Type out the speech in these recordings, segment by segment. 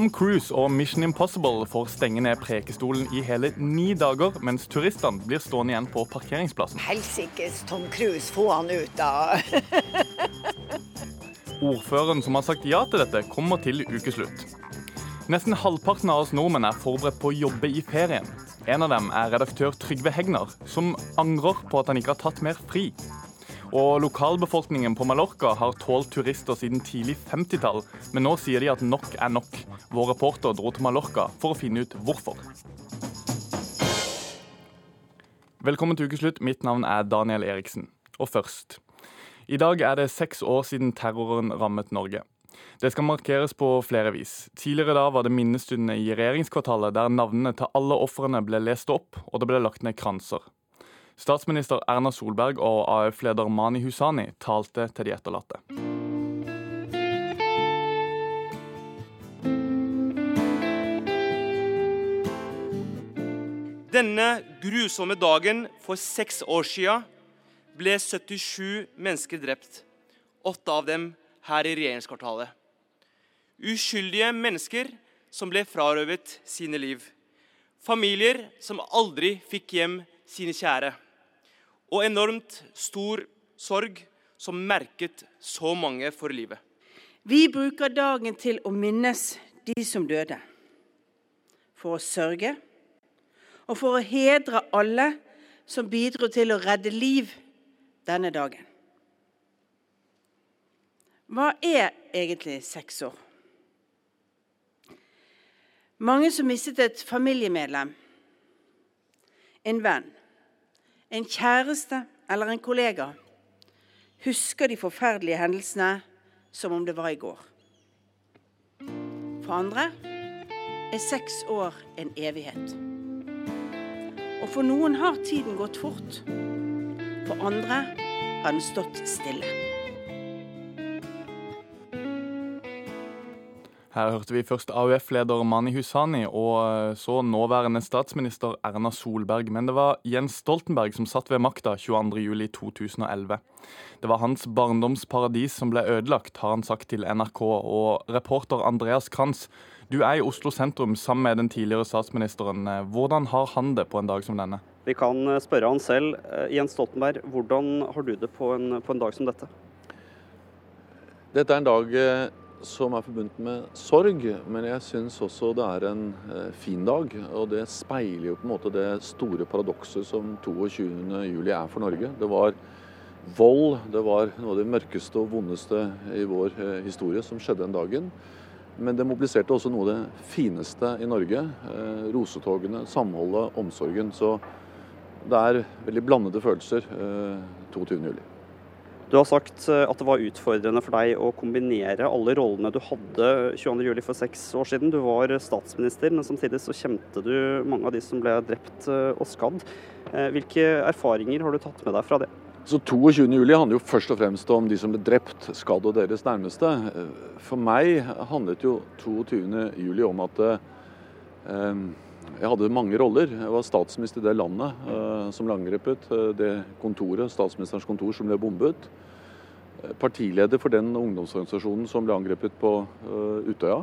Tom Cruise og Mission Impossible får stenge ned Prekestolen i hele ni dager, mens turistene blir stående igjen på parkeringsplassen. Helsikes Tom Cruise, få han ut, da. Ordføreren som har sagt ja til dette, kommer til ukeslutt. Nesten halvparten av oss nordmenn er forberedt på å jobbe i ferien. En av dem er redaktør Trygve Hegnar, som angrer på at han ikke har tatt mer fri. Og lokalbefolkningen på Mallorca har tålt turister siden tidlig 50-tall, men nå sier de at nok er nok. Vår reporter dro til Mallorca for å finne ut hvorfor. Velkommen til ukeslutt. Mitt navn er Daniel Eriksen. Og først. I dag er det seks år siden terroren rammet Norge. Det skal markeres på flere vis. Tidligere da var det minnestundene i regjeringskvartalet der navnene til alle ofrene ble lest opp, og det ble lagt ned kranser. Statsminister Erna Solberg og AUF-leder Mani Husani talte til de etterlatte. Denne grusomme dagen for seks år siden ble 77 mennesker drept. Åtte av dem her i regjeringskvartalet. Uskyldige mennesker som ble frarøvet sine liv. Familier som aldri fikk hjem sine kjære. Og enormt stor sorg som merket så mange for livet. Vi bruker dagen til å minnes de som døde. For å sørge og for å hedre alle som bidro til å redde liv denne dagen. Hva er egentlig seks år? Mange som mistet et familiemedlem, en venn, en kjæreste eller en kollega, husker de forferdelige hendelsene som om det var i går. For andre er seks år en evighet. Og for noen har tiden gått fort. For andre har den stått stille. Her hørte vi først AUF-leder Mani Husani og så nåværende statsminister Erna Solberg. Men det var Jens Stoltenberg som satt ved makta 22.07.2011. Det var hans barndomsparadis som ble ødelagt, har han sagt til NRK. Og reporter Andreas Kranz, du er i Oslo sentrum sammen med den tidligere statsministeren. Hvordan har han det på en dag som denne? Vi kan spørre han selv. Jens Stoltenberg, hvordan har du det på en, på en dag som dette? Dette er en dag som er forbundet med sorg, men jeg syns også det er en eh, fin dag. Og det speiler jo på en måte det store paradokset som 22.07 er for Norge. Det var vold, det var noe av det mørkeste og vondeste i vår eh, historie som skjedde den dagen. Men det mobiliserte også noe av det fineste i Norge. Eh, rosetogene, samholdet, omsorgen. Så det er veldig blandede følelser 22.07. Du har sagt at det var utfordrende for deg å kombinere alle rollene du hadde 22.07. for seks år siden. Du var statsminister, men samtidig så kjente du mange av de som ble drept og skadd. Hvilke erfaringer har du tatt med deg fra det? Så 22.07 handler jo først og fremst om de som ble drept, skadd og deres nærmeste. For meg handlet jo 22.07 om at eh, jeg hadde mange roller. Jeg var statsminister i det landet eh, som ble angrepet. Det kontoret, statsministerens kontor, som ble bombet. Partileder for den ungdomsorganisasjonen som ble angrepet på eh, Utøya.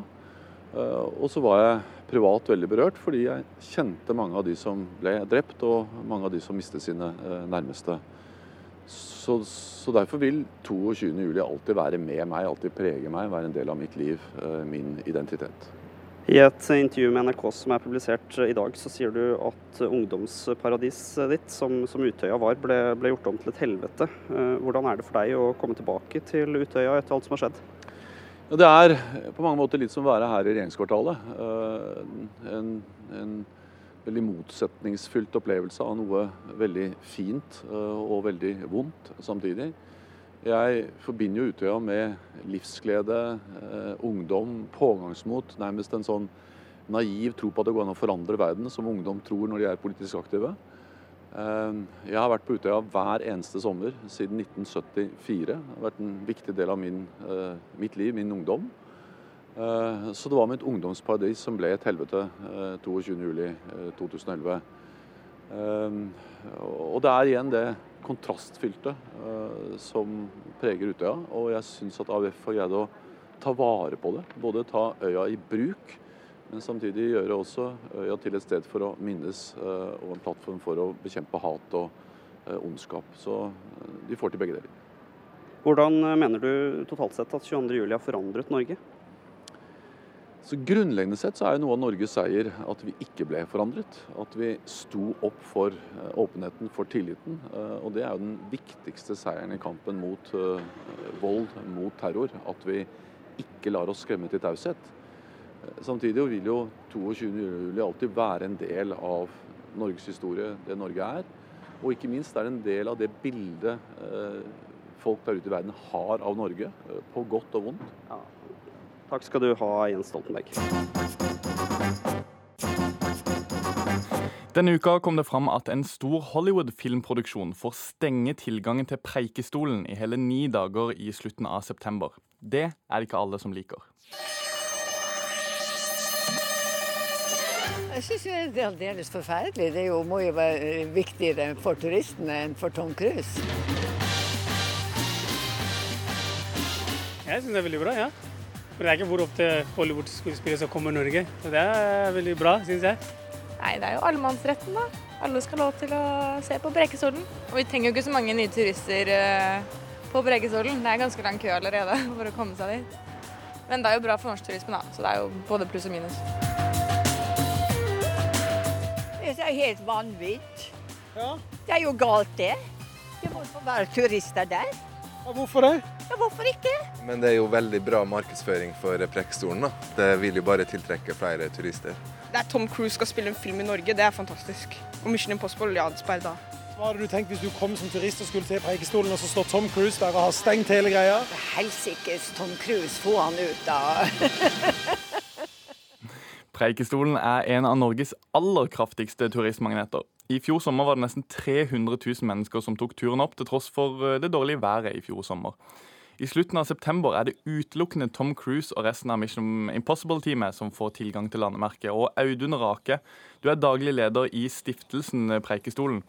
Eh, og så var jeg privat veldig berørt, fordi jeg kjente mange av de som ble drept, og mange av de som mistet sine uh, nærmeste. Så, så, derfor vil 22.07 alltid være med meg, alltid prege meg, være en del av mitt liv, min identitet. I et intervju med NRK som er publisert i dag, så sier du at ungdomsparadiset ditt, som, som Utøya var, ble, ble, gjort om til et helvete. Hvordan er det for deg å komme tilbake til Utøya etter alt som har skjedd? Ja, det er på mange måter litt som å være her i regjeringskvartalet. En, en veldig motsetningsfylt opplevelse av noe veldig fint og veldig vondt samtidig. Jeg forbinder jo Utøya med livsglede, eh, ungdom, pågangsmot. Nærmest en sånn naiv tro på at det går an å forandre verden, som ungdom tror når de er politisk aktive. Eh, jeg har vært på Utøya hver eneste sommer siden 1974. Det har vært en viktig del av min, eh, mitt liv, min ungdom. Så det var mitt ungdomsparadis som ble et helvete 22.07.2011. Og det er igjen det kontrastfylte som preger Utøya. Og jeg syns at AUF har greid å ta vare på det. Både ta øya i bruk, men samtidig gjøre også øya til et sted for å minnes eh, og en plattform for å bekjempe hat og eh, ondskap. Så eh, de får til begge deler. Hvordan mener du totalt sett at 22.07 har forandret Norge? Så Grunnleggende sett så er jo noe av Norges seier at vi ikke ble forandret. At vi sto opp for åpenheten, for tilliten. Og det er jo den viktigste seieren i kampen mot vold, mot terror. At vi ikke lar oss skremme til taushet. Samtidig vil jo 22.07 alltid være en del av Norges historie, det Norge er. Og ikke minst er det en del av det bildet eh, folk der ute i verden har av Norge, eh, på godt og vondt. Takk skal du ha, Jens Stoltenberg. Denne uka kom det fram at en stor Hollywood-filmproduksjon får stenge tilgangen til Preikestolen i hele ni dager i slutten av september. Det er det ikke alle som liker. Jeg syns det er aldeles forferdelig. Det jo, må jo være viktigere for turistene enn for Tom Cruise. Jeg syns det er veldig bra, ja. For det er ikke hvor opp til Hollywood-skuespillere som kommer i Norge. Så det er veldig bra, syns jeg. Nei, det er jo allemannsretten, da. Alle skal ha lov til å se på Brekestolen. Og vi trenger jo ikke så mange nye turister eh, på Brekestolen. Det er ganske lang kø allerede for å komme seg dit. Men det er jo bra for norsk turisme, da. Så det er jo både pluss og minus. Det er helt vanvitt. Ja. Det er jo galt, det. Det må få være turister der. Ja, hvorfor det? Ja, Hvorfor ikke? Men det er jo veldig bra markedsføring for Preikestolen. da. Det vil jo bare tiltrekke flere turister. Det er Tom Cruise skal spille en film i Norge, det er fantastisk. Og Mission Impossible, ja, dessverre da. Hva hadde du tenkt hvis du kom som turist og skulle til Preikestolen, og så står Tom Cruise der og har stengt hele greia? Helsikes Tom Cruise, få han ut, da. Preikestolen er en av Norges aller kraftigste turistmagneter. I fjor sommer var det nesten 300 000 mennesker som tok turen opp, til tross for eh, det dårlige været i fjor sommer. I slutten av september er det utelukkende Tom Cruise og resten av Mission Impossible-teamet som får tilgang til landemerket. Og Audun Rake, du er daglig leder i stiftelsen Preikestolen.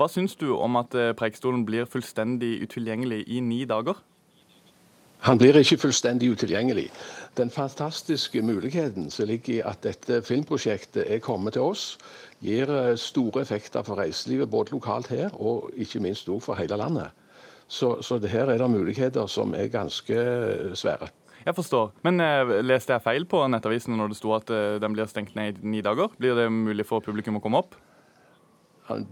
Hva syns du om at eh, Preikestolen blir fullstendig utilgjengelig i ni dager? Han blir ikke fullstendig utilgjengelig. Den fantastiske muligheten som ligger i at dette filmprosjektet er kommet til oss, gir eh, store effekter for reiselivet, både lokalt her og ikke minst for hele landet. Så, så her er det muligheter som er ganske eh, svære. Jeg forstår. Men eh, leste jeg feil på Nettavisen når det sto at eh, den blir stengt ned i ni dager? Blir det mulig for publikum å komme opp?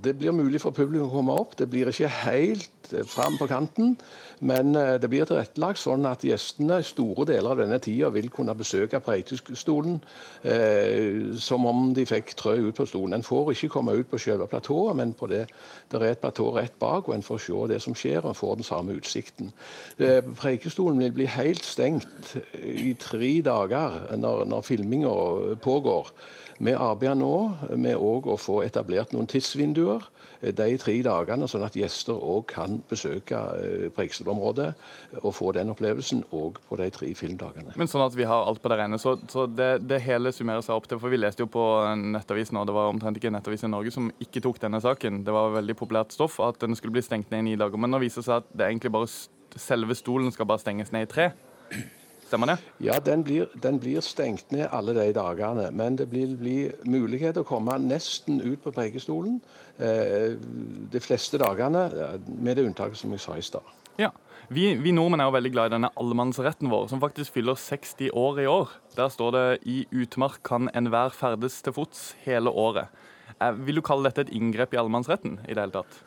Det blir mulig for publikum å komme opp. Det blir ikke helt eh, fram på kanten, men eh, det blir tilrettelagt sånn at gjestene store deler av denne tida vil kunne besøke Preikestolen eh, som om de fikk trø ut på stolen. En får ikke komme ut på selve platået, men på det, det er et platå rett bak, og en får se det som skjer, og får den samme utsikten. Eh, Preikestolen vil bli helt stengt i tre dager når, når filminga pågår. Vi arbeider nå med å få etablert noen tidsvinduer eh, de tre dagene, sånn at gjester òg kan besøke eh, Preikestolen-området og få den opplevelsen òg på de tre filmdagene. Men sånn at vi har alt på det rene, så, så det, det, hele summerer seg opp til For vi leste jo på Nettavisen, og det var omtrent ikke Nettavisen i Norge som ikke tok denne saken. Det var veldig populært stoff at den skulle bli stengt ned i ni dager. Men nå viser det seg at det egentlig bare selve stolen skal bare stenges ned i tre. Stemmer det? Ja, den blir, den blir, stengt ned alle de dagene. Men det blir, blir mulighet til å komme nesten ut på Preikestolen eh, de fleste dagene, med det unntaket som jeg sa i stad. Ja. Vi, vi, nordmenn er jo veldig glad i denne allemannsretten vår, som faktisk fyller 60 år i år. Der står det 'i utmark kan enhver ferdes til fots hele året'. Eh, vil du kalle dette et inngrep i allemannsretten i det hele tatt?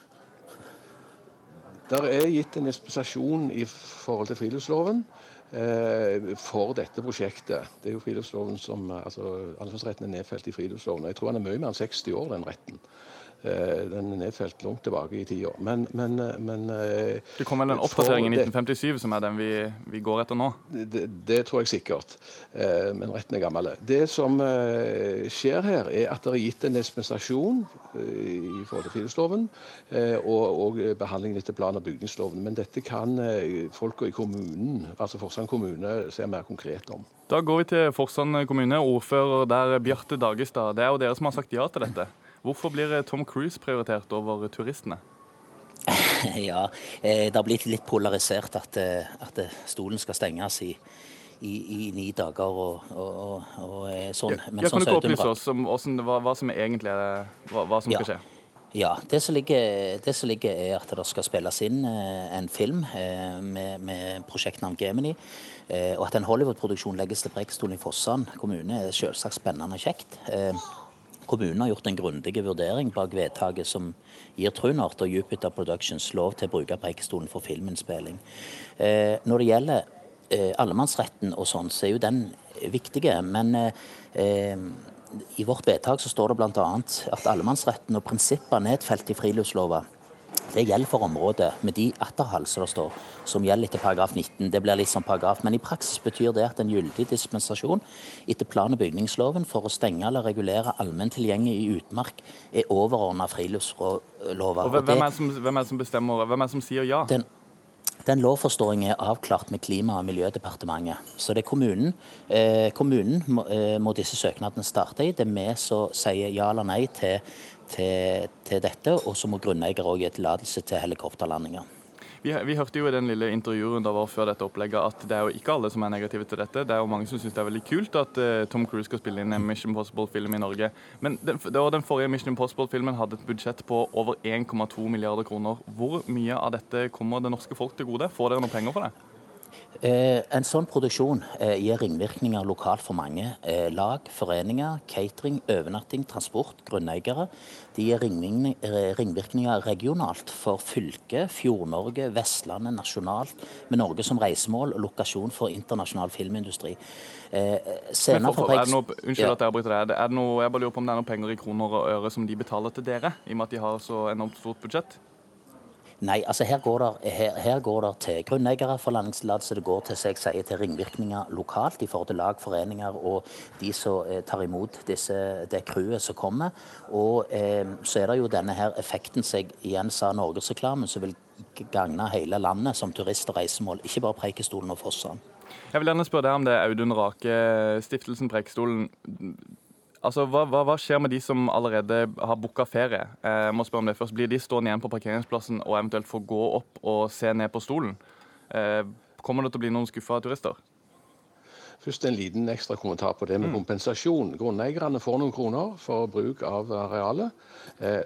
Der er gitt en dispensasjon i forhold til friluftsloven. Eh, for dette prosjektet. Det er jo friluftsloven som, altså Allemannsretten er nedfelt i friluftsloven. og Jeg tror han er mye mer enn 60 år, den retten. Eh, den er nedfelt langt tilbake i tida. Men, men, men eh, Det kom vel en oppdatering i 1957 som er den vi, vi går etter nå? Det, det, tror jeg sikkert, eh, men retten er gammel. Det som skjer her, er at det er gitt en dispensasjon i forhold til friluftsloven og, og behandlingen etter plan- og bygningsloven. Men dette kan folka i kommunen, altså Forsand kommune, ser mer konkret om. Da går vi til Forsand kommune. Ordfører der Bjarte Dagestad. Det er jo dere som har sagt ja til dette. Hvorfor blir eh, Tom Cruise prioritert over turistene? Ja, eh, det har blitt litt polarisert at, eh, at stolen skal stenges i, i, i ni dager og, og, og sånn. Men ja, kan sånn du ikke opplyse oss om hva, hva, som egentlig er, hva, hva som ja. skal skje? Ja, det som, ligger, det som, ligger, er at det skal spilles inn en film med, med prosjektnavn Gemini. Og at en Hollywood-produksjon legges til Preikestolen i Fossan kommune er selvsagt spennende og kjekt. Kommunen har gjort en grundig vurdering bak vedtaket som gir Trunart og Jupiter Productions lov til å bruke Preikestolen for filminnspilling. Eh, når det gjelder eh, allemannsretten og sånn, så er jo den viktige. Men eh, i vårt vedtak så står det bl.a. at allemannsretten og prinsipper nedfelt i friluftslova det gjelder for området med de atterhall som det står, som gjelder etter paragraf 19. Det blir litt som paragraf, men i praksis betyr det at en gyldig dispensasjon etter plan- og bygningsloven for å stenge eller regulere allmenn tilgjengelig i utmark er overordna friluftslova. Hvem, hvem, hvem, er som bestemmer, hvem er det som sier ja? Den, den lovforståingen er avklart med Klima- og miljødepartementet. Så det er kommunen. Eh, kommunen må, eh, må, disse søknadene starte i. Det er vi som sier ja eller nei til til, til dette, og så må grunneier òg gi tillatelse til helikopterlandinger. Vi, vi, hørte jo i den lille intervjuen da var før dette opplegget at det er jo ikke alle som er negative til dette. Det er jo mange som syns det er veldig kult at uh, Tom Cruise skal spille inn en Mission Impossible-film i Norge. Men den, den forrige Mission Impossible-filmen hadde et budsjett på over 1,2 milliarder kroner. Hvor mye av dette kommer det norske folk til gode? Får dere noe penger for det? Eh, en sånn produksjon eh, gir ringvirkninger lokalt for mange. Eh, lag, foreninger, catering, overnatting, transport, grunneiere. De gir ringvirkninger regionalt for fylket, Fjord-Norge, Vestlandet, nasjonalt, med Norge som reisemål og lokasjon for internasjonal filmindustri. For, for, er det noe, unnskyld ja. at jeg avbryter deg. Er det noe, jeg bare lurer på om det er noen penger i kroner og øre som de betaler til dere, i og med at de har så enormt stort budsjett? Nei, altså her går det, her, her går det til grunneiere for landingstillatelse. Det går til, jeg sier, til ringvirkninger lokalt i forhold til lag, foreninger og de som eh, tar imot disse, det crewet som kommer. Og eh, så er det jo denne her effekten som jeg igjen sa Norgesreklamen, som vil gagne hele landet som turist- og reisemål. Ikke bare Preikestolen og Fossan. Jeg vil gjerne spørre deg om det, Audun Rake. Stiftelsen Preikestolen Altså, hva, hva, hva, skjer med de som allerede har booka ferie? Eh, jeg må spørre om det først. Blir de stående igjen på parkeringsplassen og eventuelt få gå opp og se ned på stolen? Eh, kommer det til å bli noen skuffa turister? Først en liten ekstra kommentar på det med mm. kompensasjon. Grunneierne får noen kroner for bruk av arealet. Eh,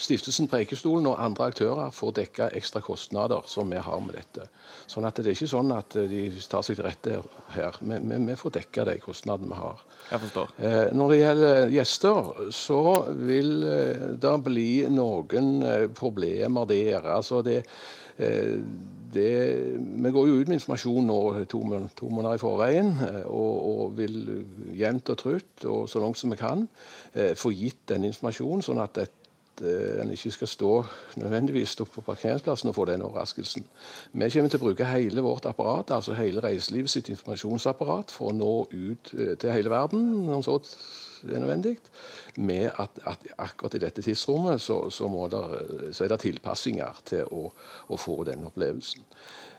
stiftelsen Preikestolen og andre aktører får dekka ekstra kostnader som vi har med dette. Sånn at Det er ikke sånn at de tar seg til rette her. Vi, vi, vi får dekka de kostnadene vi har. Jeg forstår. Eh, når det gjelder gjester, så vil eh, det bli noen problemer der. Altså det det, vi går jo ut med informasjon nå to, to måneder i forveien, eh, og, og, vil jevnt og trutt og så langt som vi kan eh, få gitt den informasjonen, sånn at et, eh, en ikke skal stå nødvendigvis stå på parkeringsplassen og få den overraskelsen. Vi kommer til å bruke hele vårt apparat, altså hele reiselivet sitt informasjonsapparat, for å nå ut til hele verden. Noen så det er nødvendig, med at, at, akkurat i dette tidsrommet så, så, der, så er det tilpassinger til å, å få den opplevelsen.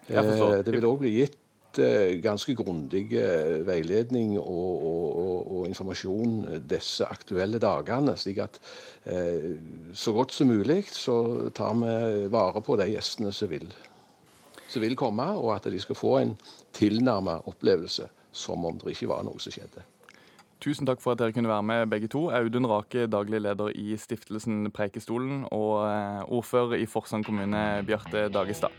Eh, det vil òg bli gitt eh, ganske grundig veiledning veiledning og, og, og, informasjon disse aktuelle dagene. slik at eh, så godt som mulig så tar vi vare på de gjestene som vil, som vil komme, og at de skal få en tilnærmet opplevelse som om det ikke var noe som skjedde. Tusen takk for at dere kunne være med, begge to. Audun Rake, daglig leder i stiftelsen Preikestolen, og eh, ordfører i Forsand kommune, Bjarte Dagestad.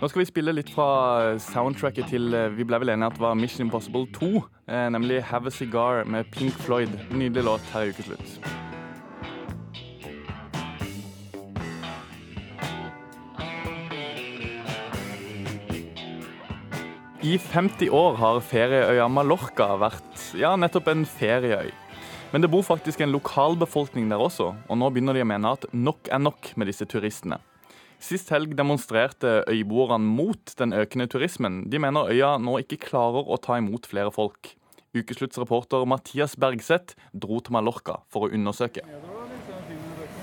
Nå skal vi spille litt fra soundtracket til eh, vi ble vel enige at det var Mission Impossible 2, eh, nemlig Have a Cigar med Pink Floyd. Nydelig låt her i ukeslutt. I 50 år har ferieøya Mallorca vært ja, nettopp en ferieøy. Men det bor faktisk en lokalbefolkning der også, og nå begynner de å mene at nok er nok med disse turistene. Sist helg demonstrerte øyboerne mot den økende turismen. De mener øya nå ikke klarer å ta imot flere folk. Ukesluttsreporter Mathias Bergseth dro til Mallorca for å undersøke.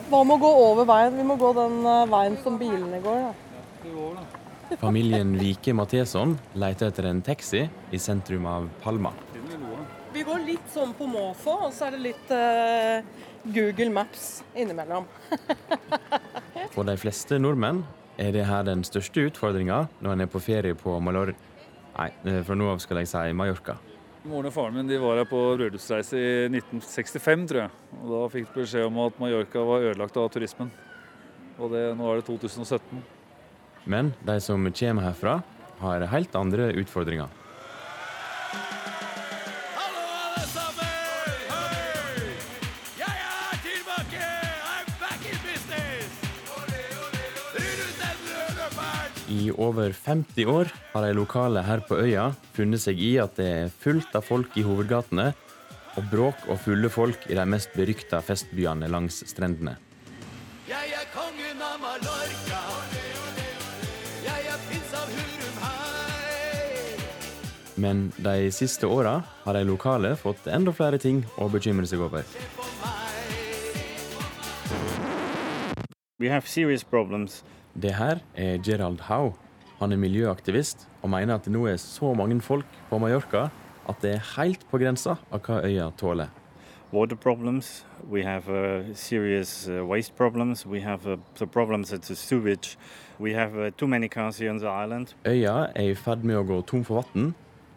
Hva med å gå over veien? Vi må gå den eh, veien som bilene går. Da. Familien Vike Matheson leter etter en taxi i sentrum av Palma. Vi går litt sånn på måfå, og så er det litt uh, Google Maps innimellom. For de fleste nordmenn er det her den største utfordringa når en er på ferie på Malor... Nei, eh, fra nå av skal jeg si Mallorca. Moren og faren min de var her på rødhusreise i 1965, tror jeg. Og Da fikk de beskjed om at Mallorca var ødelagt av turismen. Og det, nå er det 2017. Men de som kommer herfra, har helt andre utfordringer. I over 50 år har de lokale her på øya funnet seg i at det er fullt av folk i hovedgatene, og bråk og fulle folk i de mest berykta festbyene langs strendene. Jeg er kongen av Mallorca. Jeg er prins av Hurum hei. Men de siste åra har de lokale fått enda flere ting å bekymre seg over. We have serious problems. Det her er Gerald Howe. Han er miljøaktivist og mener at det nå er så mange folk på Mallorca at det er helt på grensa av hva øya tåler. Water problems. We have uh, serious uh, waste problems. We have uh, the problems at the sewage. We have uh, too many cars here on the island. Øya er i ferd med å gå tom for vann,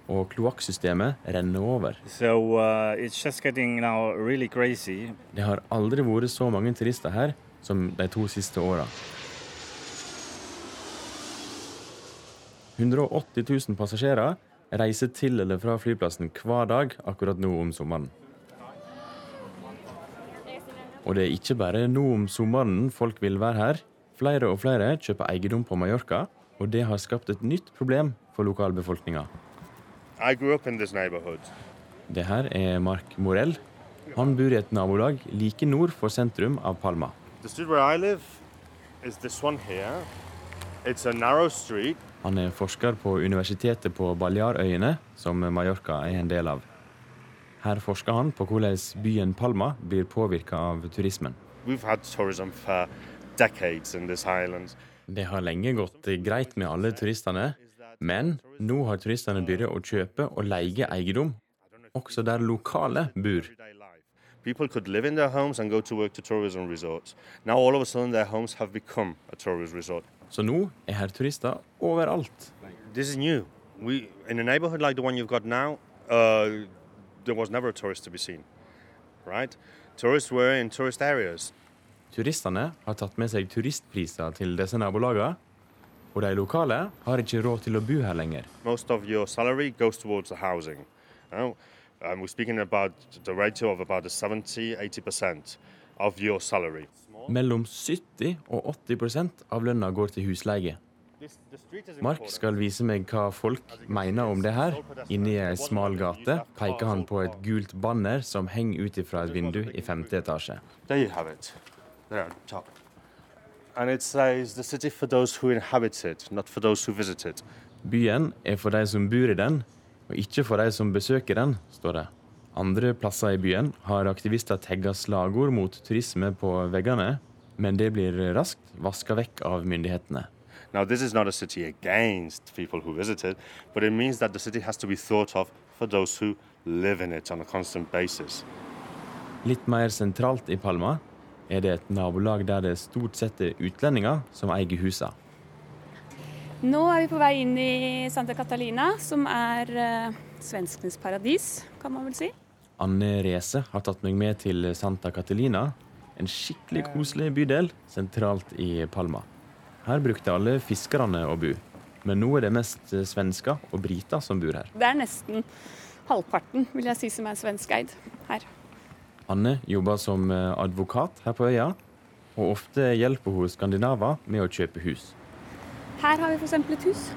og kloakksystemet renner over. So uh, it's just getting now really crazy. Det har aldri vært så mange turister her som de to siste åra. 180 000 passasjerer reiser til eller fra flyplassen hver dag akkurat nå om sommeren. Og det er ikke bare nå om sommeren folk vil være her. Flere og flere kjøper eiendom på Mallorca, og det har skapt et nytt problem for lokalbefolkninga. Det her er Mark Morell. Han bor i et nabolag like nord for sentrum av Palma. The street where I live is this one here. It's a narrow street. Han er forsker på universitetet på Balearøyene, som Mallorca er en del av. Her forsker han på hvordan byen Palma blir påvirka av turismen. Det har lenge gått greit med alle turistene, men nå har turistene begynt å kjøpe og leie eiendom, også der lokale bor. People could live in their homes and go to work to tourism resorts. Now all of a sudden their homes have become a tourist resort. Så nå er her turister overalt. This is new. We in a neighborhood like the one you've got now, uh, there was never a tourist to be seen. Right? Tourists were in tourist areas. Turistene har tatt med seg turistpriser til disse nabolagene, og de lokale har ikke råd til å bo her lenger. Most of your salary goes towards the housing. Now, um, we're speaking about the ratio of about 70-80% of your salary. Mellom 70 og 80% av lønna går til husleie. Mark skal vise meg hva folk mener om det her. Inni ei smal gate peker han på et gult banner som henger ut fra et vindu i femte etasje. There you have it. There on top. And it says the city for those who inhabit it, not for those who visit it. Byen er for de som bor i den, og ikke for de som besøker den, står det. Andre plasser i byen har aktivister tagga slagord mot turisme på veggene, men det blir raskt vaska vekk av myndighetene. Now, this is not a city against people who visit it, but it means that the city has to be thought of for those who live in it on a constant basis. Litt mer sentralt i Palma er det et nabolag der det stort sett er utlendinger som eier husa. Nå er vi på vei inn i Santa Catalina, som er uh, svenskenes paradis, kan man vel si. Anne Reze har tatt meg med til Santa Catalina, en skikkelig koselig bydel sentralt i Palma. Her brukte alle fiskerne å bo, men nå er det mest svensker og briter som bor her. Det er nesten halvparten, vil jeg si, som er svenskeid her. Anne jobber som advokat her på øya, og ofte hjelper hun skandinaver med å kjøpe hus. Her har vi f.eks. et hus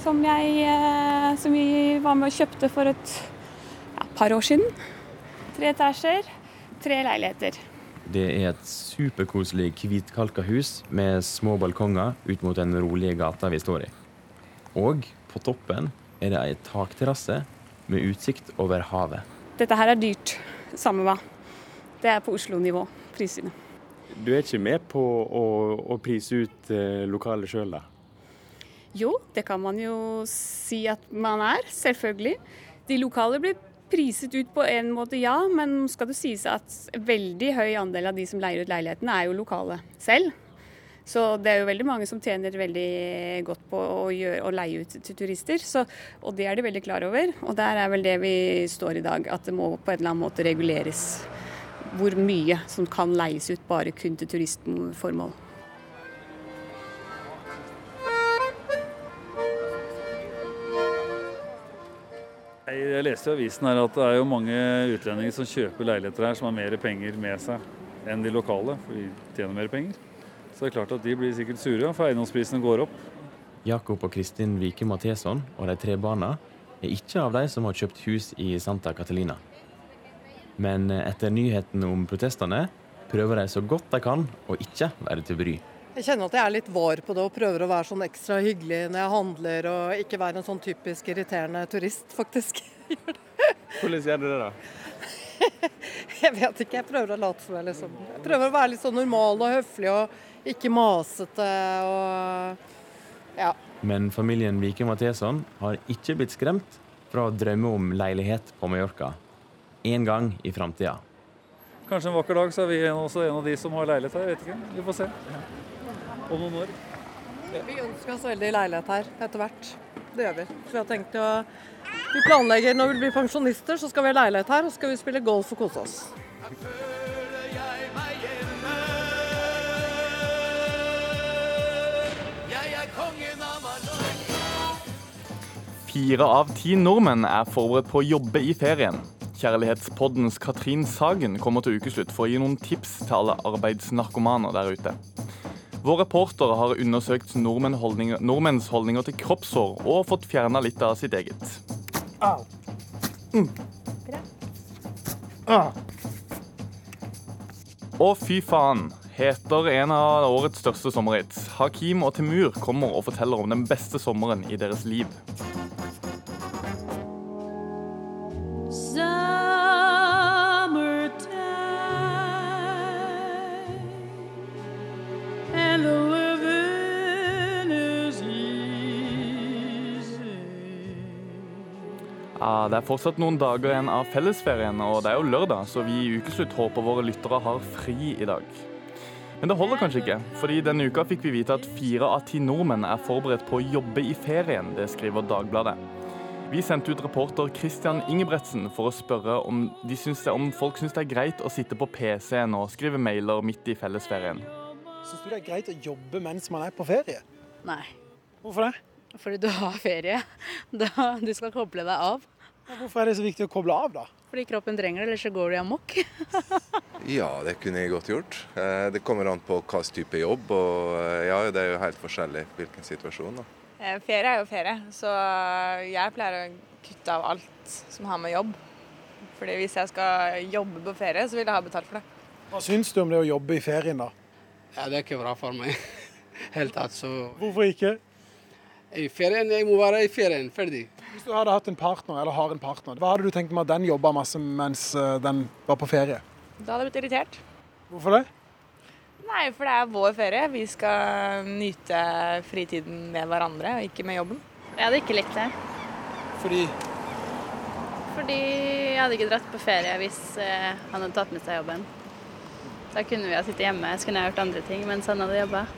som, jeg, som vi var med og kjøpte for et par år siden. Tre etasjer, tre leiligheter. Det er et superkoselig hvitkalka hus med små balkonger ut mot den rolige gata vi står i. Og på toppen er det ei takterrasse med utsikt over havet. Dette her er dyrt, samme hva. Det er på Oslo-nivå, prisene. Du er ikke med på å, å prise ut eh, lokalet sjøl, da? Jo, det kan man jo si at man er, selvfølgelig. De lokale blir priset ut på en måte, ja, men skal det sies at veldig høy andel av de som leier ut leilighetene, er jo lokale selv. Så det er jo veldig mange som tjener veldig godt på å, gjøre, å leie ut til turister. Så, og det er de veldig klar over. Og der er vel det vi står i dag, at det må på en eller annen måte reguleres hvor mye som kan leies ut bare kun til turistformål. Jeg leste i avisen her at det er jo mange utlendinger som kjøper leiligheter her som har mer penger med seg enn de lokale, for de tjener mer penger. Så det er klart at de blir sikkert sure, for eiendomsprisene går opp. Jakob og Kristin Vike Matheson og de tre barna er ikke av de som har kjøpt hus i Santa Catalina. Men etter nyheten om protestene prøver de så godt de kan å ikke være til bry. Jeg kjenner at jeg er litt var på det og prøver å være sånn ekstra hyggelig når jeg handler og ikke være en sånn typisk irriterende turist, faktisk. Hvordan gjør du det, da? Jeg vet ikke, jeg prøver å late som jeg liksom Jeg prøver å være litt sånn normal og høflig og ikke masete og ja. Men familien Vike Matheson har ikke blitt skremt fra å drømme om leilighet på Mallorca en gang i framtida. Kanskje en vakker dag så er vi også en av de som har leilighet her, jeg vet ikke. Vi får se. Om noen år. Vi ønsker oss veldig leilighet her etter hvert. Det gjør vi. Så vi har tenkt å Vi planlegger når vi blir pensjonister, så skal vi ha leilighet her, og skal vi spille golf og kose oss. Fire av ti nordmenn er forberedt på å jobbe i ferien. Kjærlighetspoddens Katrin Sagen kommer til ukeslutt for å gi noen tips til alle arbeidsnarkomaner der ute. Vår reporter har undersøkt nordmenn holdninger, nordmenns holdninger til kroppshår og fått fjerna litt av sitt eget. Au. Og fy faen, heter en av årets største sommerhits. Hakim og Temur kommer og forteller om den beste sommeren i deres liv. Det er fortsatt noen dager igjen av fellesferien, og det er jo lørdag, så vi i Ukeslutt håper våre lyttere har fri i dag. Men det holder kanskje ikke, fordi denne uka fikk vi vite at fire av ti nordmenn er forberedt på å jobbe i ferien. Det skriver Dagbladet. Vi sendte ut reporter Christian Ingebretsen for å spørre om, de syns det, om folk syns det er greit å sitte på PC-en og skrive mailer midt i fellesferien. Syns du det er greit å jobbe mens man er på ferie? Nei. Hvorfor det? Fordi du har ferie. Da, du skal koble deg av. Hvorfor er det så viktig å koble av, da? Fordi kroppen trenger det, ellers så går du amok. Ja, det kunne jeg godt gjort. Eh, Det kommer an på hvilken type jobb, og eh, ja, det er jo helt forskjellig hvilken situasjon. da. Eh, Ferie er jo ferie, så jeg pleier å kutte av alt som har med jobb. Fordi hvis jeg skal jobbe på ferie, så vil jeg ha betalt for det. Hva syns du om det å jobbe i ferien, da? Ja, det er ikke bra for meg. Helt tatt, så Hvorfor ikke? I ferien, jeg må være i ferien, ferdig. Hvis du hadde hatt en partner, eller har en partner, hva hadde du tenkt med at den jobba masse mens eh, den var på ferie? Da hadde jeg blitt irritert. Hvorfor det? Nei, for det er vår ferie. Vi skal nyte fritiden med hverandre, og ikke med jobben. Jeg hadde ikke likt det. Fordi Fordi jeg hadde ikke dratt på ferie hvis eh, han hadde tatt med seg jobben. Da kunne vi ha sittet hjemme, så kunne jeg gjort andre ting mens han hadde jobba.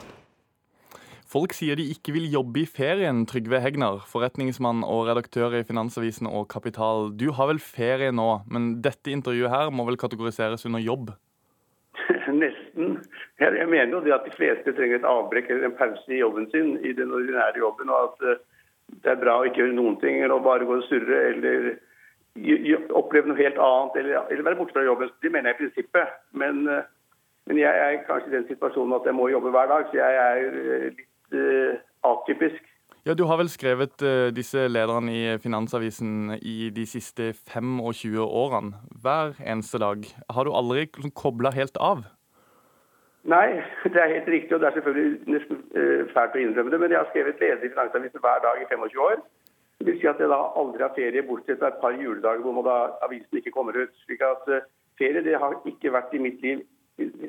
Folk sier de ikke vil jobbe i ferien, Trygve Hegnar, forretningsmann og redaktør i Finansavisen og Kapital. Du har vel ferie nå, men dette intervjuet her må vel kategoriseres under jobb? Nesten. Jeg, mener jo det at de fleste trenger et avbrekk eller en pause i jobben sin, i den ordinære jobben, og at eh, det er bra å ikke gjøre noen ting eller bare gå og surre eller oppleve noe helt annet eller, eller være borte fra jobben. Det mener jeg i prinsippet. Men, eh, men jeg er kanskje i den situasjonen at jeg må jobbe hver dag, så jeg er eh, litt eh, atypisk. Ja, Du har vel skrevet uh, disse lederne i Finansavisen i de siste 25 årene, hver eneste dag. Har du aldri liksom, kobla helt av? Nei, det er helt riktig, og det er selvfølgelig nesten uh, fælt å innrømme det, men jeg har skrevet leder i Finansavisen hver dag i 25 år. Det vil si at jeg da aldri har ferie, bortsett fra et par juledager hvor man da avisen ikke kommer ut. slik at uh, ferie det har ikke vært i mitt liv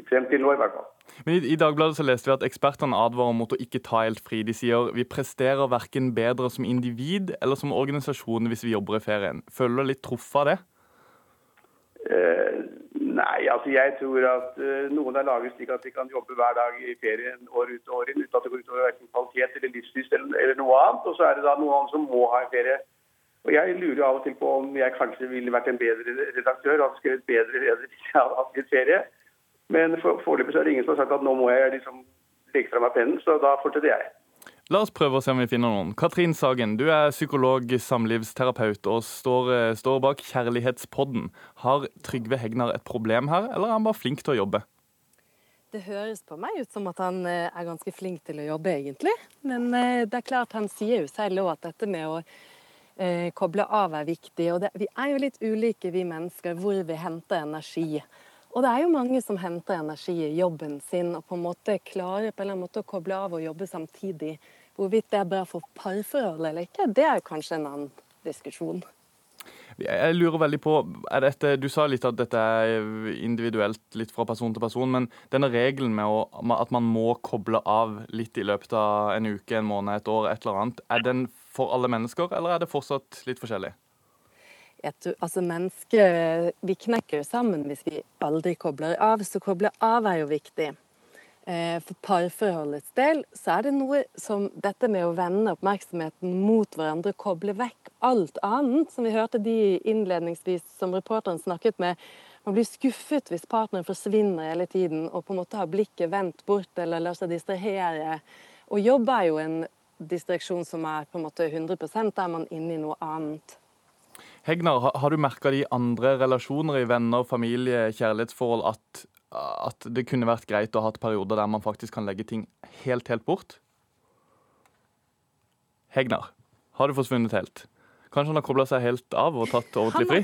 frem til nå, i hvert fall. Men i, I Dagbladet så leste vi at ekspertene advarer mot å ikke ta helt fri. De sier vi presterer verken bedre som individ eller som organisasjon hvis vi jobber i ferien. Føler du litt truffet av det? Eh, nei, altså jeg tror at eh, noen er laget slik at de kan jobbe hver dag i ferien år ut og år inn uten at det går utover hverken kvalitet eller livslyst eller, eller noe annet. Og så er det da noen som må ha en ferie. Og Jeg lurer av og til på om jeg kanskje ville vært en bedre redaktør og skrevet bedre leder hvis jeg hadde hatt litt ferie. Men for- foreløpig så er det ingen som har sagt at nå må jeg liksom legge fra meg pennen, så da fortsetter jeg. La oss prøve å se om vi finner noen. Katrin Sagen, du er psykolog, samlivsterapeut og står, står bak Kjærlighetspodden. Har Trygve Hegnar et problem her, eller er han bare flink til å jobbe? Det høres på meg ut som at han eh, er ganske flink til å jobbe, egentlig. Men eh, det er klart, han sier jo selv òg at dette med å eh, koble av er viktig. Og det, vi er jo litt ulike, vi mennesker, hvor vi henter energi. Og det er jo mange som henter energi i jobben sin og på en måte klarer på en eller annen måte å koble av og jobbe samtidig. Hvorvidt det er bra for parforholdet eller ikke, det er kanskje en annen diskusjon. Jeg lurer veldig på, dette, Du sa litt at dette er individuelt, litt fra person til person. Men denne regelen med å, at man må koble av litt i løpet av en uke, en måned, et år, et eller annet, er den for alle mennesker, eller er det fortsatt litt forskjellig? Tror, altså Mennesker vi knekker jo sammen hvis vi aldri kobler av, så koble av er jo viktig. Eh, For parforholdets del så er det noe som dette med å vende oppmerksomheten mot hverandre, koble vekk alt annet, som vi hørte de innledningsvis som reporteren snakket med. Man blir skuffet hvis partneren forsvinner hele tiden og på en måte har blikket vendt bort eller lar seg distrahere. Og jobb er jo en distraksjon som er på en måte 100 der er man inne i noe annet. Hegnar, har, du merka de i andre relasjoner, i venner, familie, kjærlighetsforhold, at, at det kunne vært greit å ha hatt perioder der man faktisk kan legge ting helt, helt bort? Hegnar, har du forsvunnet helt? Kanskje han har kobla seg helt av og tatt ordentlig fri?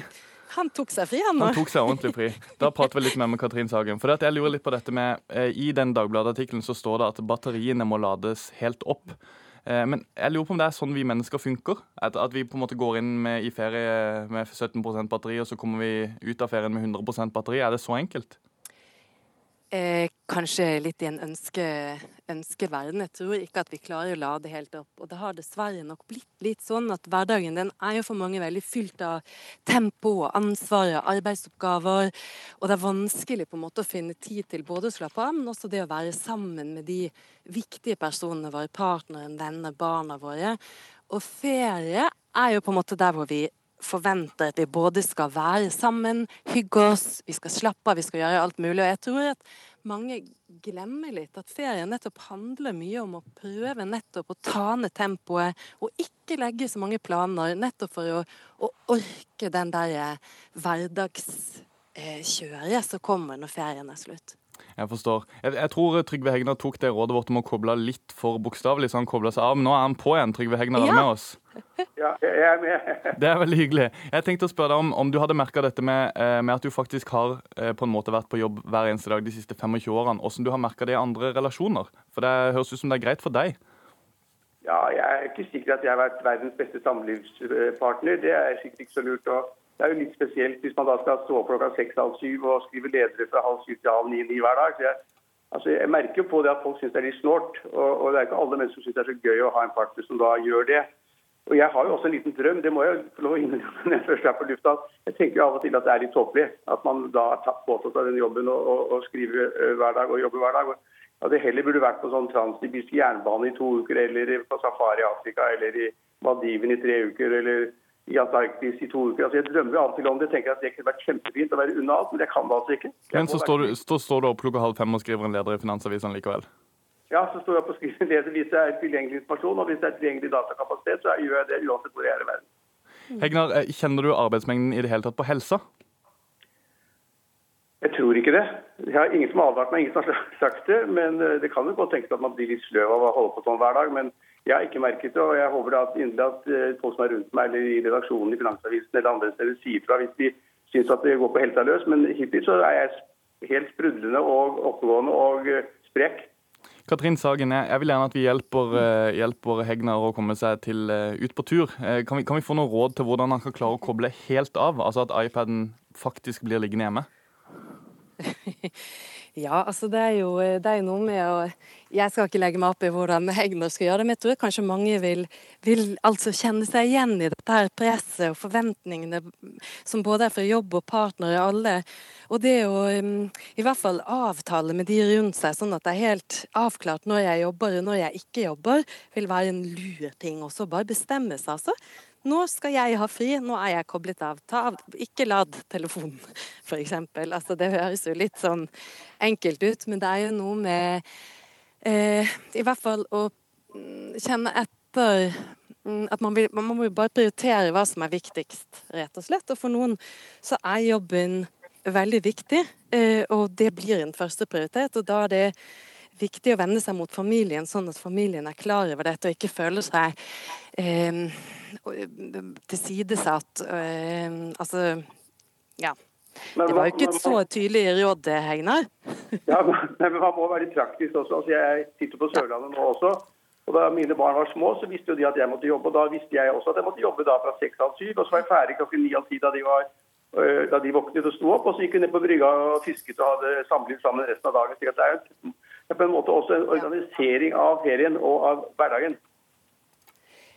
Han tok seg fri, han nå. Han tok seg ordentlig fri. Da prater vi litt mer med Katrin Sagen. For jeg lurer litt på dette med, eh, I den Dagbladet-artikkelen så står det at batteriene må lades helt opp. Eh, Men jeg lurer på om det er sånn vi mennesker funker? At, at vi på en måte går inn med, i ferie med 17% batteri, og så kommer vi ut av ferien med 100% batteri? Er det så enkelt? Eh, kanskje litt i en ønske, ønskeverden. Jeg tror ikke at vi klarer å lade helt opp. Og det har dessverre nok blitt litt sånn at hverdagen den er jo for mange veldig fylt av tempo og ansvar og arbeidsoppgaver. Og det er vanskelig på en måte å finne tid til både å slappe av, men også det å være sammen med de viktige personene våre, partneren, venner, barna våre. Og ferie er jo på en måte der hvor vi forventer at vi både skal være sammen, hygge oss, vi skal slappe av, vi skal gjøre alt mulig. Og jeg tror at mange glemmer litt at ferien nettopp handler mye om å prøve nettopp å ta ned tempoet, og ikke legge så mange planer, nettopp for å, å orke den der hverdagskjøret som kommer når ferien er slutt. Jeg forstår. Jeg, jeg tror Trygve Hegnar tok det rådet vårt om å koble litt for bokstavelig, så han kobla seg av. Men nå er han på igjen. Trygve Hegnar er Ja. med oss. Ja, jeg er med. Det er veldig hyggelig. Jeg tenkte å spørre deg om, om du hadde merka dette med, eh, med at du faktisk har eh, på en måte vært på jobb hver eneste dag de siste 25 årene. Hvordan du har merka det i andre relasjoner? For det høres ut som det er greit for deg. Ja, jeg er ikke sikker at jeg har vært verdens beste samlivspartner. Det er sikkert ikke så lurt. Og det er jo litt spesielt hvis man da skal stå opp klokka seks, halv syv og skrive ledere fra halv syv til halv ni, ni hver dag. Så jeg, altså jeg merker jo på det at folk syns det er litt snålt. Og, og det er ikke alle mennesker som syns det er så gøy å ha en partner som da gjør det. Og jeg har jo også en liten drøm, det må jeg få lov å innrømme når jeg først er på lufta. Jeg tenker jo av og til at det er litt tåpelig at man da har tatt påtatt seg den jobben og, og, og skriver hver dag og jobber hver dag. At det heller burde vært på sånn transsibirsk jernbane i to uker, eller på safari i Afrika, eller i Maldiven i tre uker, eller i Antarktis i to uker. Altså, jeg drømmer av og til om det. tenker at Det kunne vært kjempefint å være unna alt, men jeg kan det altså ikke. Jeg Men så står du, så står du opp klokka halv fem og skriver en leder i Finansavisen likevel. Ja, så står jeg på skriven leser hvis det er tilgjengelig informasjon, og hvis det er tilgjengelig datakapasitet, så gjør jeg det uansett hvor jeg er i verden. Hegnar, eh, kjenner du arbeidsmengden i det hele tatt på helsa? Jeg tror ikke det. Jeg har ingen som har advart meg, ingen som har sagt det. Men eh, det kan jo godt tenkes at man blir litt sløv av å holde på sånn hver dag. Men Jeg har ikke merket det, og jeg håper at inderlig at eh, folk som er rundt meg, eller i redaksjonen i Finansavisen eller andre steder, sier fra hvis de syns at det går på helsa løs. Men hittil så er jeg helt sprudlende og oppegående og sprek. Katrin Sagen, jeg vil gjerne at vi hjelper, eh, hjelper Hegnar å komme seg til, eh, ut på tur. Eh, Kan vi, kan vi få noen råd til hvordan han kan klare å koble helt av? Altså at iPaden faktisk blir liggende hjemme? Ja, altså det er, jo, det er noe med å Jeg skal ikke legge meg opp i hvordan Hegnar skal gjøre det, men jeg tror kanskje mange vil, vil altså kjenne seg igjen i dette her presset og forventningene som både er fra jobb og partnere, alle. Og det å um, i hvert fall avtale med de rundt seg, sånn at det er helt avklart når jeg jobber og når jeg ikke jobber, vil være en lur ting. også. bare bestemme seg, altså. Nå skal jeg ha fri, nå er jeg koblet av. Av. Ikke lad telefonen, f.eks. Altså, det høres jo litt sånn enkelt ut, men det er jo noe med eh, I hvert fall å mm, kjenne etter mm, at man, vil, man må bare prioritere hva som er viktigst, rett og slett. Og for noen så er jobben veldig viktig, eh, og det blir en første prioritet. Og da er det viktig å vende seg mot familien, sånn at familien er klar over dette og ikke føler seg eh, tilsidesatt. Eh, altså, ja. Men Det var jo ikke et så tydelig råd, Hegnar. Ja, men man må være litt praktisk også. Altså, jeg sitter på Sørlandet nå også. Og Da mine barn var små, så visste jo de at jeg måtte jobbe. og Da visste jeg også at jeg måtte jobbe da fra seks til syv. Og så var jeg ferdig klokken ni av ti da de var øh, da de våknet og sto opp. Og så gikk vi ned på brygga og fisket og hadde samliv sammen resten av dagen. Så det er på en måte også en organisering av ferien og av hverdagen.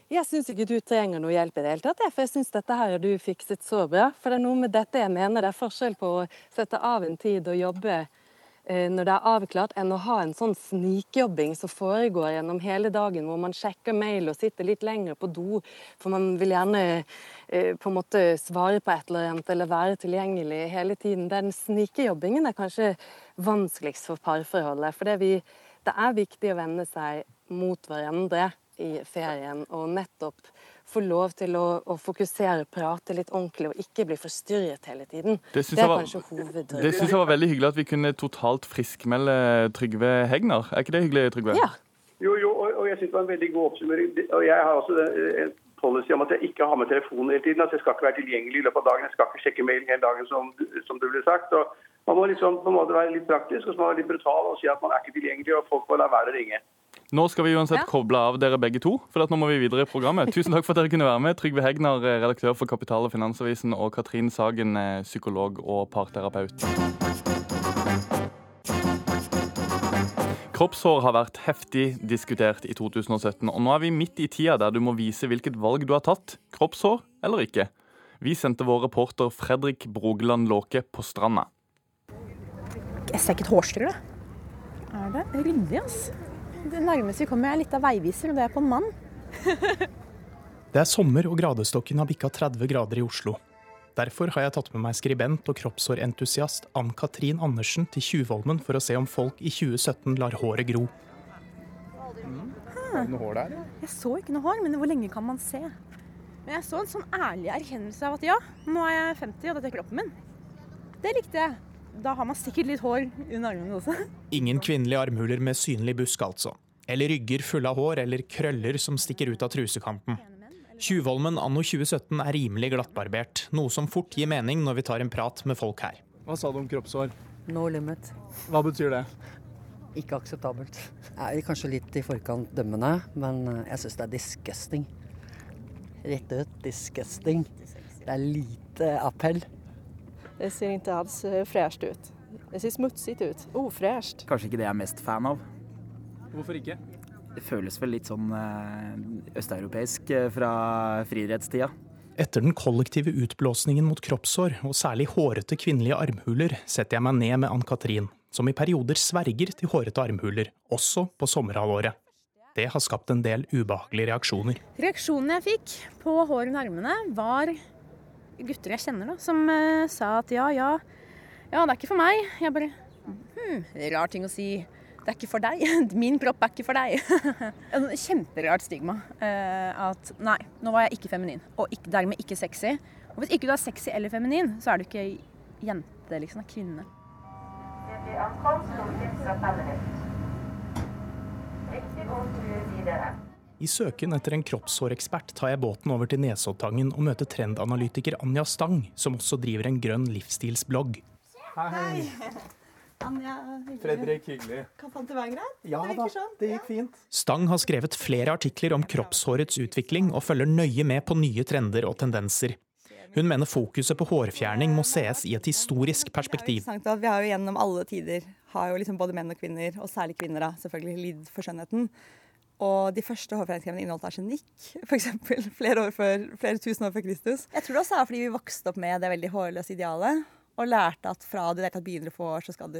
Jeg syns ikke du trenger noe hjelp i det hele tatt, for jeg syns dette her har du fikset så bra. For det er noe med dette jeg mener det er forskjell på å sette av en tid og jobbe eh, når det er avklart, enn å ha en sånn snikjobbing som foregår gjennom hele dagen, hvor man sjekker mail og sitter litt lenger på do, for man vil gjerne eh, på en måte svare på et eller annet eller være tilgjengelig hele tiden. Den snikejobbingen er kanskje vanskeligst for parforholdet. For det, det er viktig å vende seg mot hverandre i ferien og nettopp få lov til å, å fokusere, prate litt ordentlig og ikke bli forstyrret hele tiden. Det det er var- kanskje hoveddrømmen. det synes jeg var veldig hyggelig at vi kunne totalt friskmelde Trygve Hegnar. Er ikke det hyggelig, Trygve? Ja. Jo, jo, og, og jeg synes det var en veldig god oppsummering. Og jeg har også den, en policy om at jeg ikke har med telefonen hele tiden. At jeg skal ikke være tilgjengelig i løpet av dagen. Jeg skal ikke sjekke mailen hele dagen, som, som det ble sagt. Og man må liksom på en måte være litt praktisk og så må man være litt brutal og si at man er ikke tilgjengelig, og folk må la være å ringe. Nå skal vi uansett koble av dere begge to, for at nå må vi videre i programmet. Tusen takk for at dere kunne være med. Trygve Hegnar, eh, redaktør for Kapital og Finansavisen, og Katrin Sagen, eh, psykolog og parterapeut. Kroppshår har vært heftig diskutert i 2017, og nå er vi midt i tida der du må vise hvilket valg du har tatt, kroppshår eller ikke. Vi sendte vår reporter Fredrik Brogeland Låke på stranda. Jeg ser ikke et hårstrø. Er det ryddig, ass? Det nærmeste vi kommer er litt av veiviser, og det er på en mann. Det er sommer og gradestokken har bikka 30 grader i Oslo. Derfor har jeg tatt med meg skribent og kroppshårentusiast Ann-Katrin Andersen til Tjuvholmen for å se om folk i 2017 lar håret gro. Du noe hår der? Jeg så ikke noe hår, men hvor lenge kan man se? Men jeg så en sånn ærlig erkjennelse av at ja, nå er jeg 50, og dette er kroppen min. Det likte jeg. Da har man sikkert litt hår under armene også. Ingen kvinnelige armhuler med synlig busk, altså. Eller rygger fulle av hår, eller krøller som stikker ut av trusekanten. Tjuvholmen anno 2017 er rimelig glattbarbert, noe som fort gir mening når vi tar en prat med folk her. Hva sa du om kroppshår? No limit. Hva betyr det? Ikke akseptabelt. Jeg er kanskje litt i forkant dømmende, men eh, jeg syns det er disgusting. Rett ut disgusting. Det er lite appell. Det ser ikke alls fresht ut. Det ser smutsig ut. Ufresht. Kanskje ikke det jeg er mest fan av. Hvorfor ikke? Det føles vel litt sånn eh, østeuropeisk eh, fra friidrettstida. Etter den kollektive utblåsningen mot kroppssår, og særlig hårete kvinnelige armhuler, setter jeg meg ned med Ann-Katrin, som i perioder sverger til hårete armhuler, også på sommerhalvåret. Det har skapt en del ubehagelige reaksjoner. Reaksjonen jeg fikk på hår under armene, var gutter jeg kjenner, da, som uh, sa at ja, ja, ja, det er ikke for meg. Jeg bare hm, rar ting å si. Det er ikke for deg. Min kropp er ikke for deg. Kjemperart stigma. Uh, at nei, nå var jeg ikke feminin, og ikke, dermed ikke sexy. Og hvis ikke du er sexy eller feminin, så er du ikke jente, liksom. Det er kvinne. I søken etter en kroppshårekspert tar jeg båten over til Nesoddtangen og møter trendanalytiker Anja Stang, som også driver en grønn livsstilsblogg. Hei. Anja, hyggelig. hyggelig. Kan fant det være greit? Ja det da, sånn. det gikk fint. Stang har skrevet flere artikler om kroppshårets utvikling og følger nøye med på nye trender og tendenser. Hun mener fokuset på hårfjerning må sees i et historisk perspektiv. At Vi har jo gjennom alle tider har jo liksom både menn og kvinner, og særlig kvinner, da, selvfølgelig lidd for skjønnheten. Og de første hårfjerningskremene inneholdt arsenikk, f.eks. Flere, år før, flere tusen år før Kristus. Jeg tror det også er fordi vi vokste opp med det veldig hårløse idealet, og lærte at fra du tatt begynner å få hår, så skal du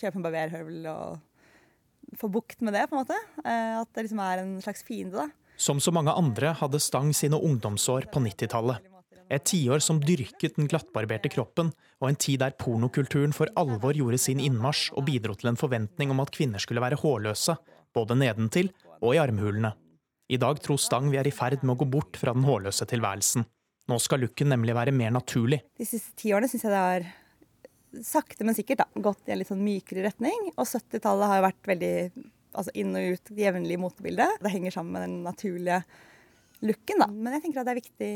kjøpe en barberhøvel og få bukt med det, på en måte. Eh, At det liksom er en slags fiende, da. Som så mange andre hadde Stang sine ungdomsår på 90-tallet. Et tiår som dyrket den glattbarberte kroppen, og en tid der pornokulturen for alvor gjorde sin innmarsj og bidro til en forventning om at kvinner skulle være hårløse, både nedentil og i armhulene. I dag tror Stang vi er i ferd med å gå bort fra den hårløse tilværelsen. Nå skal looken nemlig være mer naturlig. De siste ti årene syns jeg det har sakte, men sikkert da, gått i en litt sånn mykere retning. Og 70-tallet har jo vært veldig altså inn og ut jevnlig motebilde. Det henger sammen med den naturlige looken, da. Men jeg tenker at det er viktig,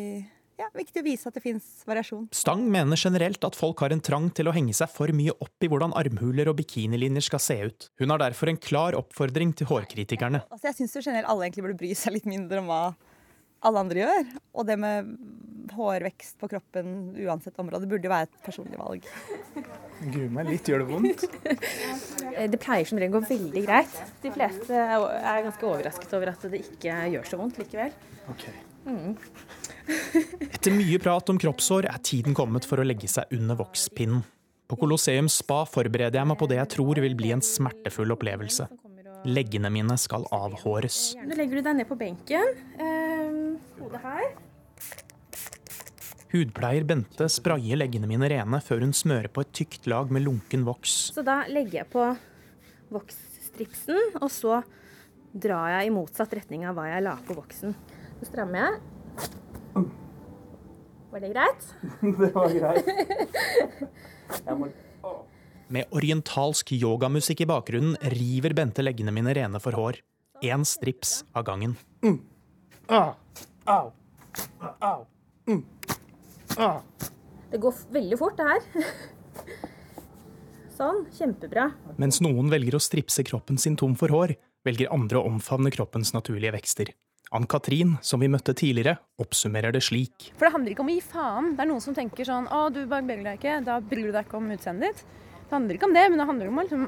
ja, viktig å vise at det fins variasjon. Stang mener generelt at folk har en trang til å henge seg for mye opp i hvordan armhuler og bikinilinjer skal se ut. Hun har derfor en klar oppfordring til hårkritikerne. Altså, jeg syns generelt alle egentlig burde bry seg litt mindre om hva alle andre gjør. Og det med hårvekst på kroppen uansett område burde jo være et personlig valg. Gruer meg litt, gjør det vondt? Eh, Det pleier som regel å gå veldig greit. De fleste er ganske overrasket over at det ikke gjør så vondt likevel. Mm. Etter mye prat om kroppshår er tiden kommet for å legge seg under vokspinnen. På Colosseum spa forbereder jeg meg på det jeg tror vil bli en smertefull opplevelse. Leggene mine skal avhåres. Nå legger du deg ned på benken. Eh, Hodet her. Hudpleier Bente sprayer leggene mine rene før hun smører på et tykt lag med lunken voks. Så da legger jeg på voksstripsen, og så drar jeg i motsatt retning av hva jeg la på voksen. Så strammer jeg. Var det greit? Det var greit. Med orientalsk yogamusikk i bakgrunnen river Bente leggene mine rene for hår. Én strips av gangen. Ah. Au. Au. Mm. Ah. Det går veldig fort, det her. Sånn. Kjempebra. Mens noen velger å stripse kroppen sin tom for hår, velger andre å omfavne kroppens naturlige vekster. Ann-Katrin, som vi møtte tidligere, oppsummerer det slik. For det handler ikke om å gi faen. Det er noen som tenker sånn Å, du barberer deg ikke, da bryr du deg ikke om utseendet ditt. Det handler ikke om det, men det handler om å liksom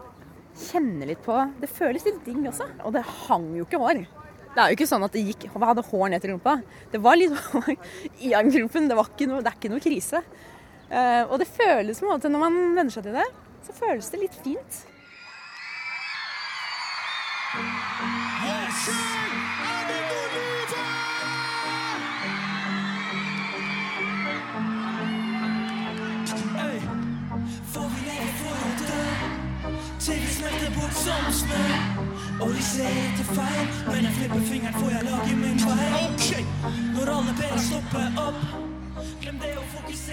kjenne litt på Det føles litt digg også. Og det hang jo ikke hår. Det er jo ikke sånn at det gikk, hadde hår ned til rumpa. Det var litt hår i armgropen. Det, noe, det er ikke noe krise. Uh, og det føles på en måte, når man venner seg til det, så føles det litt fint. Ey, snø. Og de ser etter feil. Men jeg flipper fingeren får jeg lage min vei. Når alle ber stopper opp.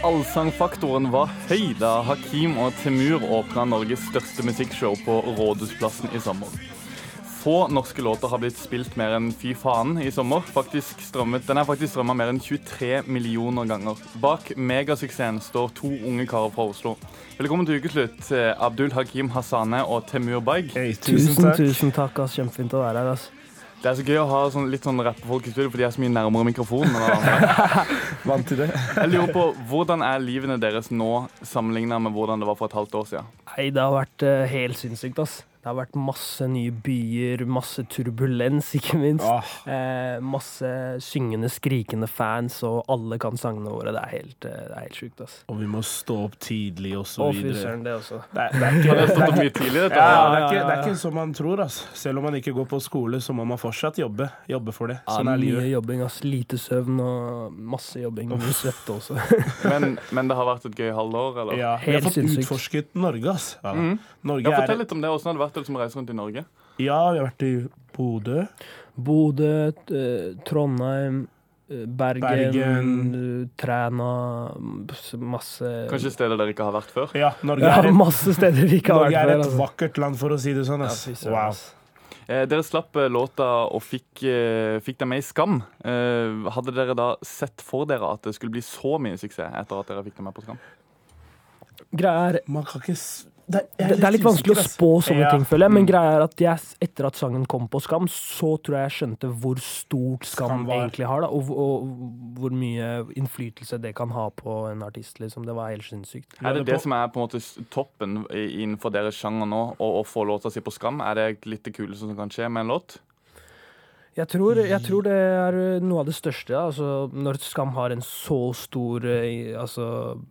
Allsangfaktoren var høy da Hakim og Temur åpna Norges største musikkshow på Rådhusplassen i sommer. Få norske låter har blitt spilt mer enn Fy faen i sommer. Faktisk strømmet, den er faktisk strømma mer enn 23 millioner ganger. Bak megasuksessen står to unge karer fra Oslo. Velkommen til ukeslutt, eh, Abdul Hakim Hassane og Temur Baig. Tusen, tusen takk. ass. Kjempefint å være her. ass. Det er så gøy å ha sånn, litt sånn rappefolk i studio, for de er så mye nærmere mikrofonen. Vant til det. Jeg lurer på, Hvordan er livene deres nå sammenligna med hvordan det var for et halvt år siden? Nei, det har vært uh, helt sinnssykt, ass. Det har vært masse nye byer, masse turbulens, ikke minst. Eh, masse syngende, skrikende fans, og alle kan sangene våre. Det er helt, eh, det er helt sjukt, ass. Og vi må stå opp tidlig og så Å, fy søren, det også. Det er, det er ikke, Har dere stått opp det er ikke- tidlig, dette? Ja, Ja, det, er ikke, det er ikke som man tror. ass. Selv om man ikke går på skole, så må man fortsatt jobbe. Jobbe for det. Ja, det er mye jobbing, ass. Lite søvn og masse jobbing. Mye svette også. Men, men det har vært et gøy halvår, eller? Ja, vi har fått utforsket Norge, ass. Ja. Mhm. Norge ja, er fortell litt om det. Hvordan har det vært å liksom reise rundt i Norge? Ja, vi har vært i Bodø. Bodø, eh, Trondheim, eh, Bergen, Bergen. eh, Træna Masse Kanskje steder dere ikke har vært før? Ja, Norge Ja, er et, masse steder vi ikke har Norge vært er før, et altså. vakkert land, for å si det sånn. Ass. Ja, wow. Eh, dere slapp låta og fikk, eh, fikk den med i Skam. Eh, hadde dere da sett for dere at det skulle bli så mye suksess etter at dere fikk den med på Skam? Greia er Man kan ikke det, er litt, det er litt vanskelig å spå sånne Ja. ting, føler jeg. Mm. Men greia er at jeg, etter at sangen kom på Skam, så tror jeg jeg skjønte hvor stort Skam, Skam egentlig har, da. Og, og hvor mye innflytelse det kan ha på en artist, liksom. Det var helt sinnssykt. Er det det som er på en måte toppen innenfor deres sjanger nå, å, å få låta si på Skam? Er det litt det kuleste som kan skje med en låt? Jeg tror, jeg tror det er eh, noe av det største. Altså, når Skam har en så stor eh, altså,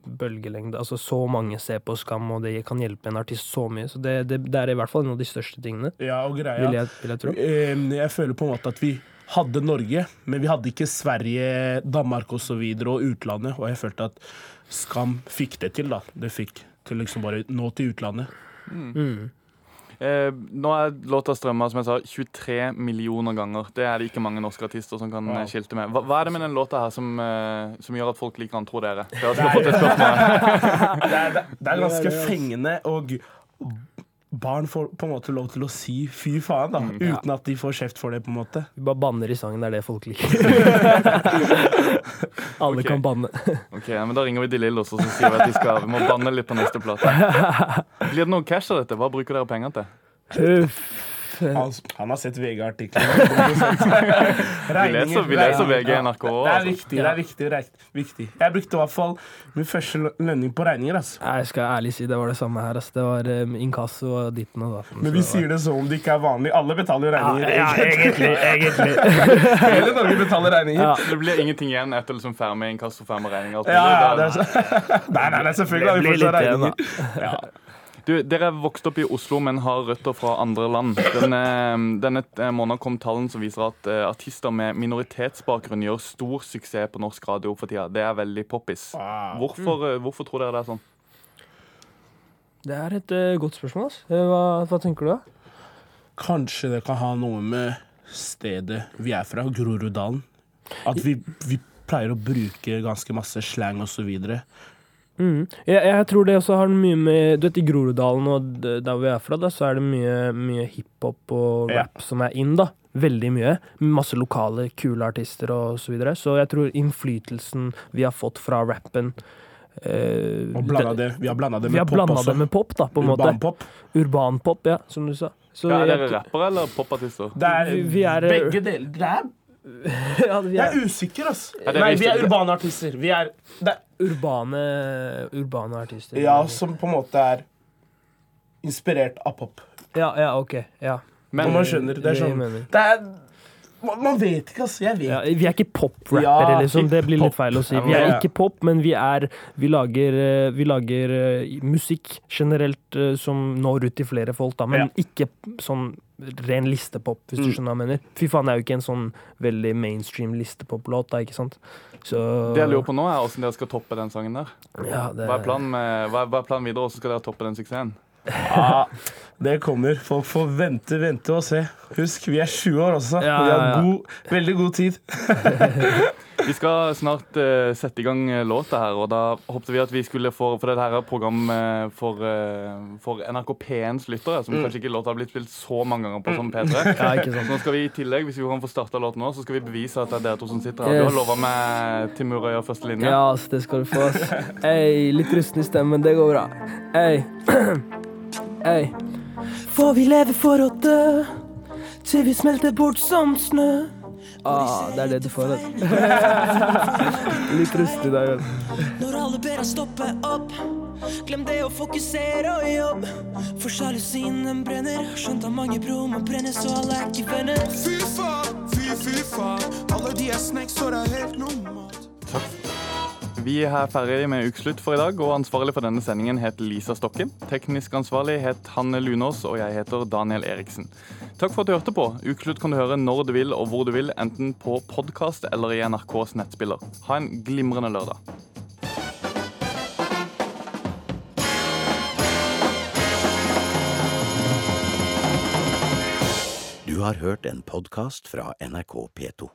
bølgelengde, altså så mange ser på Skam, og det kan hjelpe en artist så mye. Så det, det, det er i hvert fall en av de største tingene. Ja, og greia Vil jeg, vil jeg tro. Jeg føler på en måte at vi hadde Norge, men vi hadde ikke Sverige, Danmark osv. Og, så videre, og utlandet. Og jeg følte at Skam fikk det til, da. Det fikk til liksom bare nå til utlandet. Mm. Eh, nå er låta strømma som jeg sa, 23 millioner ganger. Det er det ikke mange norske artister som kan Wow. eh, skilte med. Hva, hva er det med den låta her som, eh, som gjør at folk liker den, tror dere? Det, er, det, det er ganske fengende, og barn får på en måte lov til å si fy faen, da, Mm. uten at de får kjeft for det, på en måte. Vi bare banner i sangen, det er det folk liker. Alle okay. kan banne. Ok, ja, men Da ringer vi De Lille også, så sier vi at de skal, vi må banne litt på neste plate. Blir det noe cash av dette? Hva bruker dere penger til? Han, han har sett VG-artikler. Vi leser- vi leser VG, NRK også, Det er altså. viktig. det er viktig, viktig. Jeg brukte i hvert fall min første lønning på regninger. Altså. Jeg skal ærlig si det var det samme her. Altså. Det var um, inkasso og ditten og datten. Men vi sier det som om det ikke er vanlig. Alle betaler jo regninger. Ja, ja, egentlig, egentlig. Hele Norge betaler regninger. Det blir ingenting igjen etter liksom ferme inkasso, ferme regninger. Ja, ja, det er så... Nei, nei, nei, selvfølgelig har vi fortsatt regninger. Ja. Du, Dere er vokst opp i Oslo, men har røtter fra andre land. Denne, denne eh, måneden kom tallene som viser at uh, artister med minoritetsbakgrunn gjør stor suksess på norsk radio for tida. Det er veldig poppis. Hvorfor, uh, hvorfor tror dere det er sånn? Det er et uh, godt spørsmål. Hva, hva tenker du, da? Kanskje det kan ha noe med stedet vi er fra, Groruddalen. At vi, vi pleier å bruke ganske masse slang og så videre. Mm. Jeg, jeg tror det også har mye med Du vet, I Groruddalen og der der vi er fra, da, så er det mye, mye hiphop og Ja. rap som er in. da Veldig mye. Masse lokale, kule artister og så videre. Så jeg tror innflytelsen vi har fått fra rappen eh, Og blanda det, vi har blanda det Vi med har pop blanda også. det med pop, da, på en måte. Urbanpop. Urbanpop, ja, som du sa. Så Ja, er det rappere eller popartister? Det er Vi- vi er- begge deler. Det er ja, vi Jeg er usikker, ass. Er Nei, vi er urbane artister. Vi er det, er- Urbane, urbane artister. Ja, som på en måte er inspirert av pop. Ja, ja, ok. Ja. Men, man skjønner. Det er sånn det er, man, vet ikke, ass. Jeg vet Ja, vi er ikke pop-rappere, liksom. Det blir litt feil å si. Vi er ikke pop, men vi er Vi lager, eh, vi lager eh, musikk generelt eh, som når ut til flere folk, da. Men ikke sånn ren listepop, hvis du Mm. skjønner hva jeg mener. Fy faen, det er jo ikke en sånn veldig mainstream listepop-låt, da, ikke sant? Så Det jeg lurer på nå, er hvordan dere skal toppe den sangen der. Ja, det- Hva er planen, med, hva er, hva er planen videre? Hvordan skal dere toppe den suksessen? Ja, det kommer. Folk får vente, vente og se. Husk, vi er 20 år også. Ja, Vi ja, har ja. god, veldig god tid. Vi skal snart uh, sette i gang eh, låta her, og da håpte vi at vi skulle få For dette her er program eh, for, uh, for NRK P1s lyttere, som Mm. kanskje ikke låta har blitt spilt så mange ganger på som P3. Ja. Så nå skal vi i tillegg, hvis vi kan få starta låten nå, så skal vi bevise at det er dere to som sitter her. Du har Yes. lova meg Timur Øya første linje. Ja, ass, det skal du få. Ei, litt rusten i stemmen, det går bra. Ei. Ei. Får vi leve for å dø, til vi smelter bort som snø. Ah, det er det du får. altså. litt rustig i dag. vel. Når alle ber deg stoppe opp, glem det å fokusere og jobb. For sjalusien den brenner, skjønt at mange bror må brenne, så alle er ikke venner. Fy faen, fy, fy faen. Alle de er snacks, så det er helt normalt. Vi er her ferdig med Ukeslutt for i dag, og ansvarlig for denne sendingen het Lisa Stokke. Teknisk ansvarlig het Hanne Lunås, og jeg heter Daniel Eriksen. Takk for at du hørte på. Ukeslutt kan du høre når du vil og hvor du vil, enten på podkast eller i NRKs nettspiller. Ha en glimrende lørdag. Du har hørt en podkast fra NRK P2.